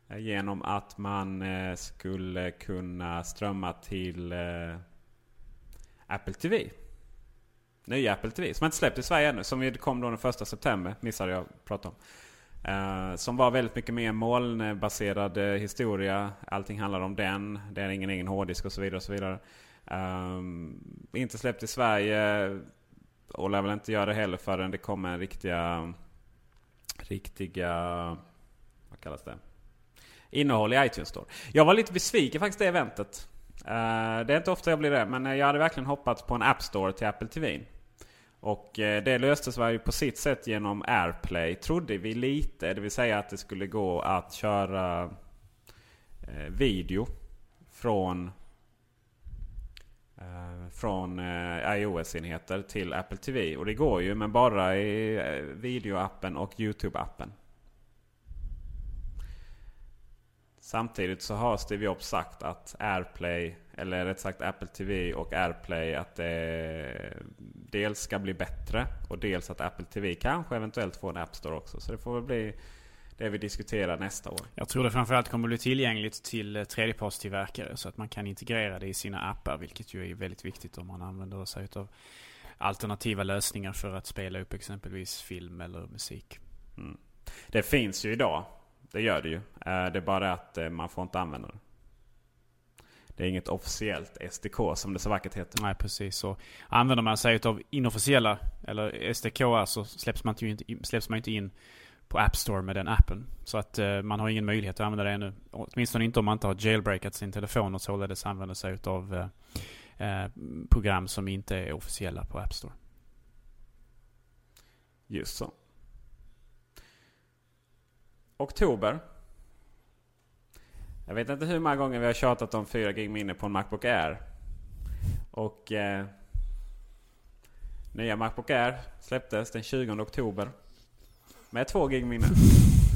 Eh, genom att man eh, skulle kunna strömma till eh, Apple TV. Nya Apple TV som inte släppt i Sverige ännu. Som kom då den första september. Missade jag att prata om. Uh, som var väldigt mycket mer molnbaserad uh, historia. Allting handlar om den. Det är ingen egen hårddisk och så vidare. Och så vidare. Uh, inte släppt i Sverige. Och lär väl inte göra det heller förrän det kommer riktiga... Riktiga... Vad kallas det? Innehåll i iTunes Store. Jag var lite besviken faktiskt det eventet. Uh, det är inte ofta jag blir det, men eh, jag hade verkligen hoppats på en App Store till Apple TV. Och uh, det löstes varje på sitt sätt genom AirPlay, trodde vi lite. Det vill säga att det skulle gå att köra uh, video från från iOS-enheter till Apple TV. Och det går ju, men bara i videoappen och YouTube-appen. Samtidigt så har Steve Jobs sagt att AirPlay, eller rätt sagt Apple TV och AirPlay, att det dels ska bli bättre och dels att Apple TV kanske eventuellt får en App Store också. Så det får väl bli det vi diskuterar nästa år. Jag tror det framförallt kommer bli tillgängligt till tredjepartstillverkare så att man kan integrera det i sina appar. Vilket ju är väldigt viktigt om man använder sig av alternativa lösningar för att spela upp exempelvis film eller musik. Mm. Det finns ju idag det gör det ju. Eh, det är bara att eh, man får inte använda det. Det är inget officiellt SDK som det så vackert heter. Nej precis. Så använder man sig av inofficiella eller SDK så släpps man, inte, släpps man inte in på App Store med den appen. Så att uh, man har ingen möjlighet att använda det ännu. Åtminstone inte om man inte har jailbreakat sin telefon och således använder sig av program som inte är officiella på App Store. Just så. Oktober. Jag vet inte hur många gånger vi har tjatat om 4 gig minne på en Macbook Air. Och eh, nya Macbook Air släpptes den 20 oktober. Med 2 gig minne.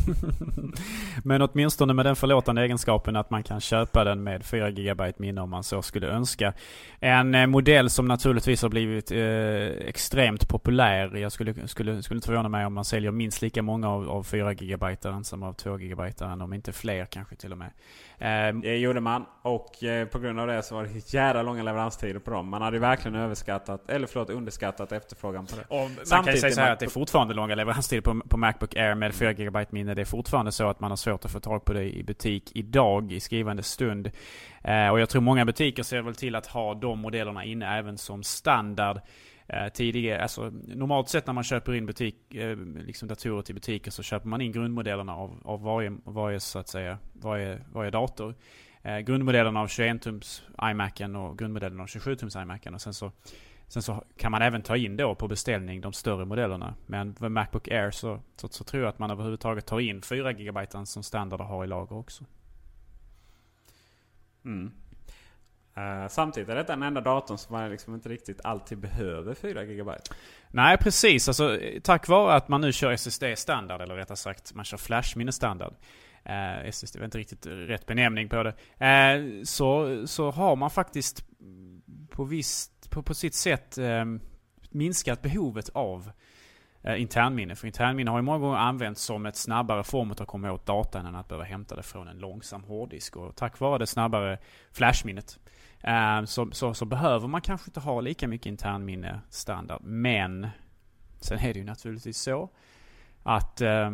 Men åtminstone med den förlåtande egenskapen att man kan köpa den med 4 GB minne om man så skulle önska. En eh, modell som naturligtvis har blivit eh, extremt populär. Jag skulle, skulle, skulle inte förvåna mig om man säljer minst lika många av, av 4 GB som av 2 GB, om inte fler kanske till och med. Eh, det gjorde man och eh, på grund av det så var det jävla långa leveranstider på dem. Man hade verkligen överskattat, eller förlåt underskattat efterfrågan på det. Och man kan ju säga så här att det är fortfarande långa leveranstider på, på Macbook Air med 4 GB minne. Det är fortfarande så att man har svårt att få tag på det i butik idag i skrivande stund. Eh, och jag tror många butiker ser väl till att ha de modellerna inne även som standard. Eh, tidigare, alltså, normalt sett när man köper in butik, eh, liksom datorer till butiker så köper man in grundmodellerna av, av varje, varje, så att säga, varje, varje dator. Eh, grundmodellerna av 21-tums iMacen och grundmodellen av 27-tums iMacen. Och sen så, sen så kan man även ta in då på beställning de större modellerna. Men med Macbook Air så, så, så tror jag att man överhuvudtaget tar in 4 GB som standard har i lager också. Mm. Uh, samtidigt är detta den enda datorn som man liksom inte riktigt alltid behöver 4 GB. Nej precis, alltså, eh, tack vare att man nu kör SSD standard, eller rättare sagt man kör flashminne standard. Eh, uh, SSD var inte riktigt rätt benämning på det. Uh, så, så har man faktiskt på, visst, på, på sitt sätt um, minskat behovet av uh, internminne. För internminne har ju många gånger använts som ett snabbare form att komma åt datan än att behöva hämta det från en långsam hårddisk. Och tack vare det snabbare flashminnet Eh, så, så, så, behöver man kanske inte ha lika mycket internminne standard. Men sen är det ju naturligtvis så att eh,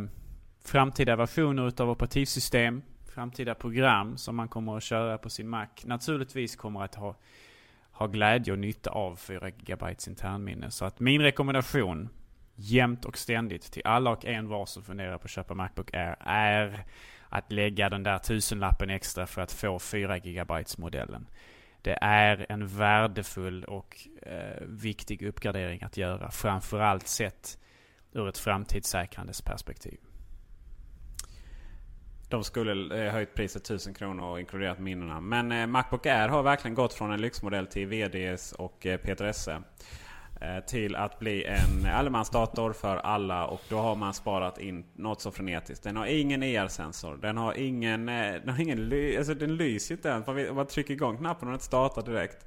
framtida versioner utav operativsystem, framtida program som man kommer att köra på sin Mac naturligtvis kommer att ha, ha glädje och nytta av 4 GB internminne. Så att min rekommendation jämt och ständigt till alla och en var som funderar på att köpa Macbook Air är att lägga den där tusenlappen extra för att få 4 GB modellen det är en värdefull och eh, viktig uppgradering att göra. Framförallt sett ur ett framtidssäkrandes perspektiv. De skulle eh, höjt priset 1000 kronor och inkluderat minnena. Men eh, Macbook Air har verkligen gått från en lyxmodell till VDS och eh, Peter Esse. Eh, till att bli en allemansdator för alla och då har man sparat in något så frenetiskt. Den har ingen ER-sensor. Den har ingen, eh, den, har ingen ly alltså den lyser inte ens. Om man trycker igång knappen och den startar direkt.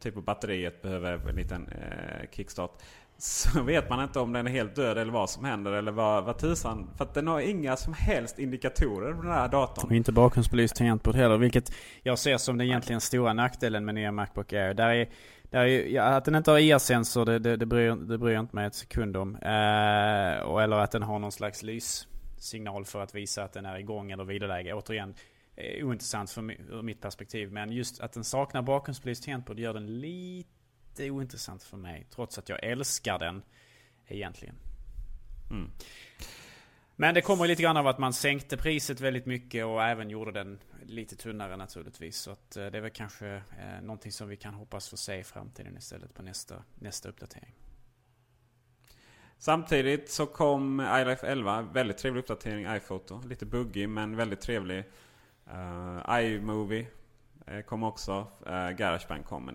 Typ batteriet behöver en liten eh, kickstart. Så vet man inte om den är helt död eller vad som händer eller vad, vad tusan. För att den har inga som helst indikatorer på den här datorn. Och inte bakgrundsbelyst tangentbord heller. Vilket jag ser som den egentligen stora nackdelen med nya Macbook Air. Där är Ja, att den inte har IR-sensor det, det, det, bryr, det bryr jag inte mig ett sekund om. Eh, och, eller att den har någon slags lyssignal för att visa att den är igång eller viloläge. Återigen, eh, ointressant för, ur mitt perspektiv. Men just att den saknar bakgrundsbelyst tangentbord gör den lite ointressant för mig. Trots att jag älskar den egentligen. Mm. Men det kommer lite grann av att man sänkte priset väldigt mycket och även gjorde den lite tunnare naturligtvis. Så att eh, det är väl kanske eh, någonting som vi kan hoppas få se i framtiden istället på nästa, nästa uppdatering. Samtidigt så kom iLife 11, väldigt trevlig uppdatering, iPhoto. Lite buggig men väldigt trevlig. Uh, iMovie eh, kom också. Uh, Garageband kom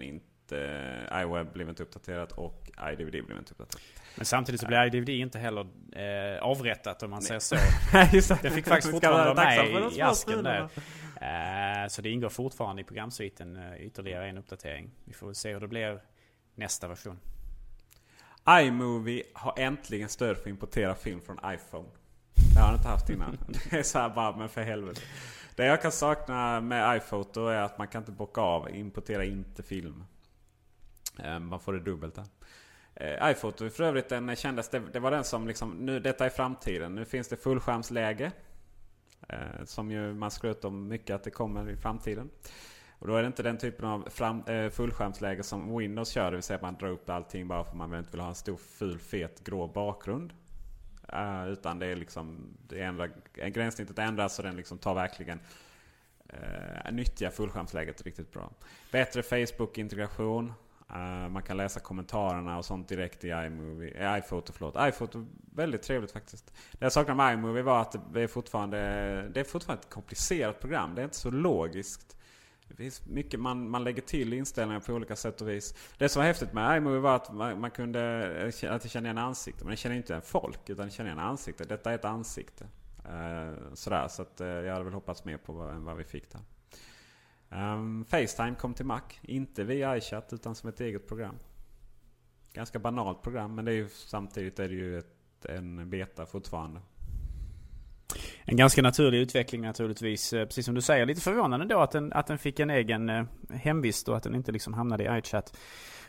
inte. iWeb blev inte uppdaterat och iDVD blev inte uppdaterat. Men samtidigt så blir iDVD inte heller eh, avrättat om man säger så. det fick faktiskt fortfarande vara med i asken där. Eh, så det ingår fortfarande i programsviten eh, ytterligare en uppdatering. Vi får se hur det blir nästa version. iMovie har äntligen stöd för att importera film från iPhone. Det har han inte haft innan. Det är så här bara, men för helvete. Det jag kan sakna med iPhoto är att man kan inte bocka av, importera inte film. Eh, man får det dubbelt där. Eh, iPhoto för övrigt den kändes, det, det, var den som liksom, nu detta är framtiden. Nu finns det fullskärmsläge. Eh, som ju man skröt om mycket att det kommer i framtiden. Och då är det inte den typen av fram, eh, fullskärmsläge som Windows kör. Det vill säga att man drar upp allting bara för att man inte vill ha en stor ful fet grå bakgrund. Eh, utan det är liksom det ändrar, gränssnittet ändras Så den liksom tar verkligen eh, uh, nyttjar fullskärmsläget riktigt bra. Bättre Facebook-integration. Uh, man kan läsa kommentarerna och sånt direkt i iMovie, eh, iPhoto. Förlåt. iPhoto, väldigt trevligt faktiskt. Det jag saknade med iMovie var att det är fortfarande, det är fortfarande ett komplicerat program. Det är inte så logiskt. Det finns mycket man, man lägger till inställningar på olika sätt och vis. Det som var häftigt med iMovie var att man, man kunde eh, att det kände igen ansikten. Men det känner inte en folk utan det känner igen ansikten. Detta är ett ansikte. Uh, sådär, så att, uh, jag hade väl hoppats mer på vad, än vad vi fick där. Um, Facetime kom till Mac. Inte via iChat utan som ett eget program. Ganska banalt program men det är ju, samtidigt är det ju ett, en beta fortfarande. En ganska naturlig utveckling naturligtvis. Eh, precis som du säger. Lite förvånande då att den, att den fick en egen eh, hemvist och att den inte liksom hamnade i iChat.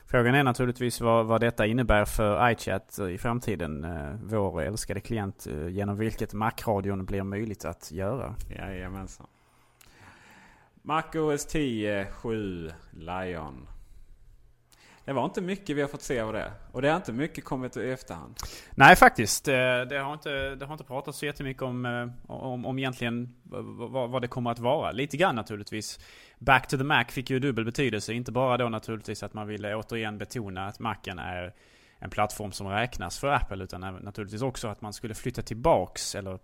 Frågan är naturligtvis vad, vad detta innebär för iChat i framtiden. Eh, vår älskade klient genom vilket Mac-radion blir möjligt att göra. Jajamensan. Mac OS 10 7 Lion. Det var inte mycket vi har fått se av det. Och det har inte mycket kommit i efterhand. Nej faktiskt. Eh, det har inte, det har inte pratats så jättemycket om, eh, om, om egentligen vad, vad det kommer att vara. Lite grann naturligtvis. Back to the Mac fick ju dubbel betydelse. Inte bara då naturligtvis att man ville återigen betona att Macen är en plattform som räknas för Apple. Utan naturligtvis också att man skulle flytta tillbaks eller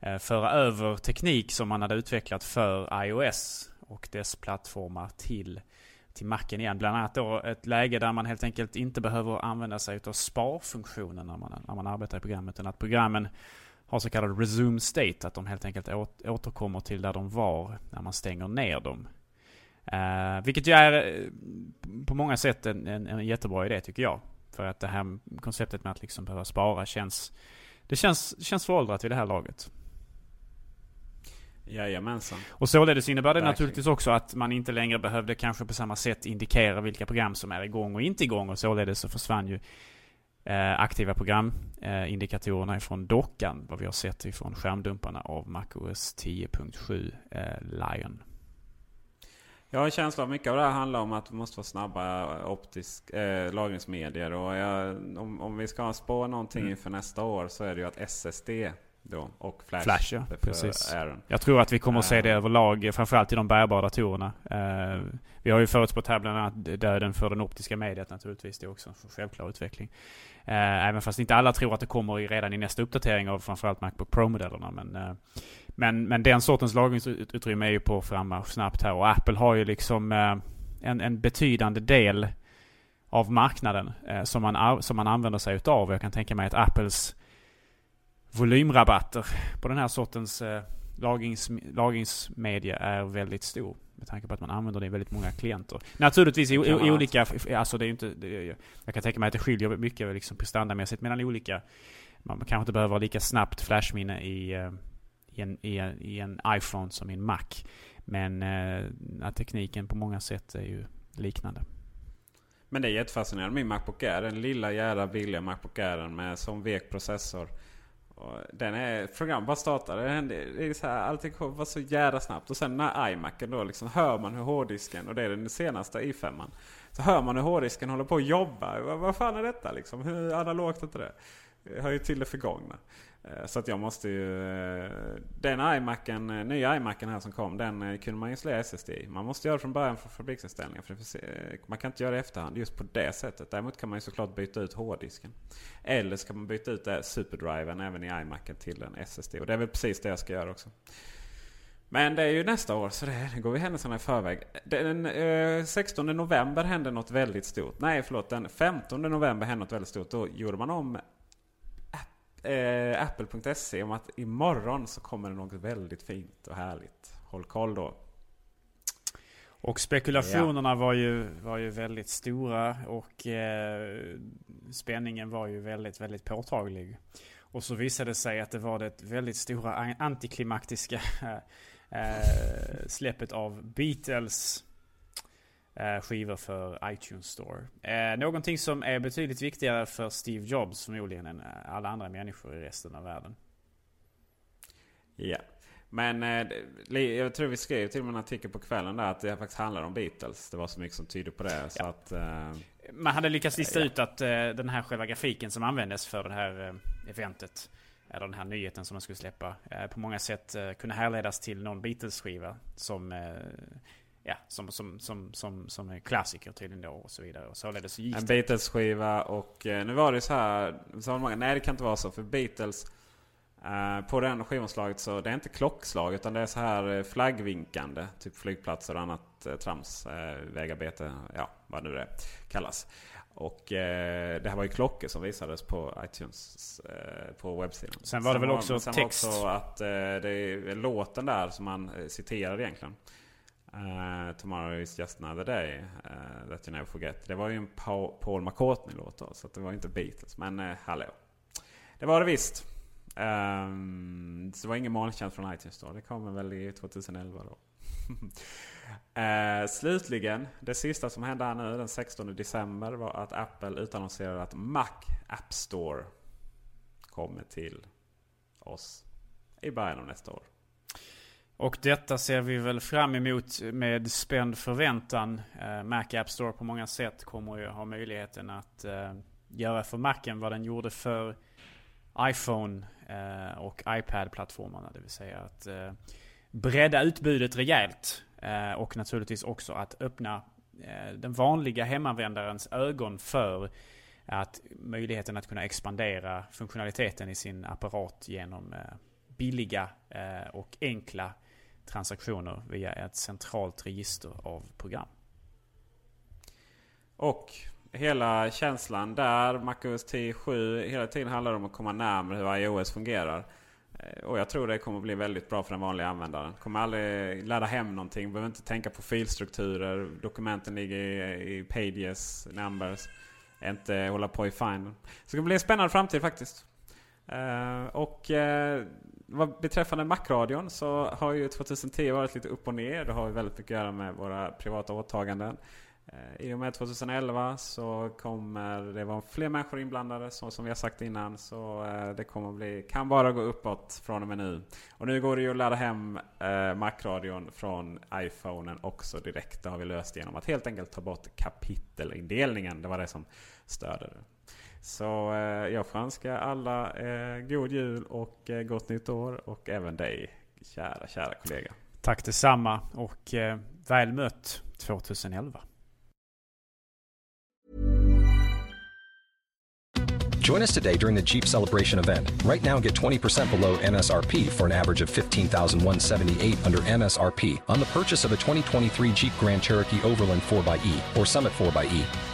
eh, föra över teknik som man hade utvecklat för iOS och dess plattformar till till macken igen. Bland annat då ett läge där man helt enkelt inte behöver använda sig av sparfunktionen när man, när man arbetar i programmet. Utan att programmen har så kallad resume state. Att de helt enkelt återkommer till där de var när man stänger ner dem. Uh, vilket ju är eh, på många sätt en, en, en, jättebra idé tycker jag. För att det här konceptet med att liksom behöva spara känns... Det känns, känns föråldrat vid det här laget. Jajamensan. Och således innebär det Verkligen. naturligtvis också att man inte längre behövde kanske på samma sätt indikera vilka program som är igång och inte igång. Och således så försvann ju eh, aktiva programindikatorerna eh, ifrån dockan. Vad vi har sett ifrån skärmdumparna av MacOS 10.7 eh, Lion. Jag har en känsla av mycket av det här handlar om att det måste vara snabba optisk, eh, lagringsmedier. Och jag, om, om vi ska spå någonting mm. inför nästa år så är det ju att SSD då, och Flash. Flash ja, precis. Aaron. Jag tror att vi kommer att se det överlag, framförallt i de bärbara datorerna. Uh, vi har ju förutspått här bland annat döden för den optiska mediet naturligtvis. Det är också en självklar utveckling. Uh, även fast inte alla tror att det kommer redan i nästa uppdatering av framförallt Macbook Pro-modellerna. Men, uh, men, men den sortens lagringsutrymme är ju på frammarsch snabbt här. Och Apple har ju liksom en, en betydande del av marknaden som, man, som man använder sig utav. Jag kan tänka mig att Apples volymrabatter på den här sortens eh, lagrings, lagringsmedia är väldigt stor. Med tanke på att man använder det i väldigt många klienter. Naturligtvis i, i, olika, alltså det är inte, det, jag kan tänka mig att det skiljer mycket liksom prestandamässigt mellan olika. Man kanske inte behöver lika snabbt flashminne i, eh, i, en, i, i en iPhone som i en Mac. Men eh, tekniken på många sätt är ju liknande. Men det är jättefascinerande. Min Macbook Air, den lilla jävla billiga Macbook Air med som vek processor. Och den är, program bara startade. Det är så här, allting var så jävla snabbt. Och sen när iMacen då liksom hör man hur hårddisken, och det är den senaste i5. Så hör man hur hårddisken håller på att jobba. Vad, vad fan är detta liksom? Hur analogt är det? Det hör ju till det förgångna. Eh, så att jag måste ju... Eh, den iMacen, eh, nya iMacen här som kom, den kunde man installera SSD i. Man måste göra det från början från fabriksinställningar. För man kan inte göra det i efterhand just på det sättet. Däremot kan man ju såklart byta ut hårddisken. Eller så kan man byta ut superdriven även i iMacen till en SSD. Och det är väl precis det jag ska göra också. Men det är ju nästa år så det går vi händelserna i förväg. Den eh, 16 november hände något väldigt stort. Nej förlåt, den 15 november hände något väldigt stort. Då gjorde man om eh, Apple.se om att imorgon så kommer det något väldigt fint och härligt. Håll koll då. Och spekulationerna ja. var, ju, var ju väldigt stora och eh, spänningen var ju väldigt, väldigt påtaglig. Och så visade det sig att det var det väldigt stora antiklimaktiska eh, släppet av Beatles skivor för iTunes Store. Eh, någonting som är betydligt viktigare för Steve Jobs förmodligen än eh, alla andra människor i resten av världen. Ja. Men jag tror vi skrev till och med en artikel på kvällen där att det faktiskt handlar om Beatles. Det var så mycket som tyder på det. Så ja. att, Man hade lyckats lista ja. ut att den här själva grafiken som användes för det här eventet eller den här nyheten som man skulle släppa på många sätt kunde härledas till någon Beatles-skiva som ja, som, som, som, som, som är klassiker tydligen då och så vidare. Och således gick en Beatles-skiva och eh, nu var det så här. Så många, nej det kan inte vara så för Beatles Eh, på den skivomslaget så det är inte klockslag utan det är så här eh, flaggvinkande. Typ flygplatser och annat uh, trams. vägarbete, ja vad nu det kallas. Och det här var ju klockor som visades på iTunes på webbsidan. Sen var det väl också sen text? Var också att det är låten där som man citerar egentligen. Eh, uh, Tomorrow is just another day eh, uh, that you never forget. Det var ju en Paul McCartney-låt då, så det var inte Beatles. Men uh, hallå. Det var det visst. Um, så det var ingen molntjänst från iTunes då. Det kommer väl i 2011 då. uh, slutligen, det sista som hände här nu den 16 december var att Apple utannonserade att Mac App Store kommer till oss i början av nästa år. Och detta ser vi väl fram emot med spänd förväntan. Eh, Mac App Store på många sätt kommer ju ha möjligheten att eh, göra för Macen vad den gjorde för iPhone eh, och iPad-plattformarna. Det vill säga att bredda utbudet rejält. och naturligtvis också att öppna den vanliga hemanvändarens ögon för att möjligheten att kunna expandera funktionaliteten i sin apparat genom billiga och enkla transaktioner via ett centralt register av program. Och hela känslan där, MacOS 10.7, hela tiden handlar om att komma närmare hur iOS fungerar. Eh, och jag tror det kommer bli väldigt bra för den vanliga användaren. Kommer aldrig ladda hem någonting, behöver inte tänka på filstrukturer. Dokumenten ligger i, i Pages, Numbers. Inte hålla på i finder. Så det blir en spännande framtid faktiskt. Uh, och uh, vad beträffande Macradion så har ju 2010 varit lite upp och ner. Det har väldigt mycket att göra med våra privata åtaganden. Eh, I och med 2011 så kommer det vara fler människor inblandade så som vi har sagt innan. Så eh, det kommer bli, kan bara gå uppåt från och med nu. Och nu går det ju att ladda hem eh, Macradion från iPhonen också direkt. Det har vi löst genom att helt enkelt ta bort kapitelindelningen. Det var det som störde det. Så eh, jag får önska alla eh, god jul och eh, gott nytt år. Och även dig kära, kära kollega. Tack detsamma och eh, väl mött 2011. Join us today during the Jeep Celebration event. Right now, get 20% below MSRP for an average of 15178 under MSRP on the purchase of a 2023 Jeep Grand Cherokee Overland 4xE or Summit 4xE.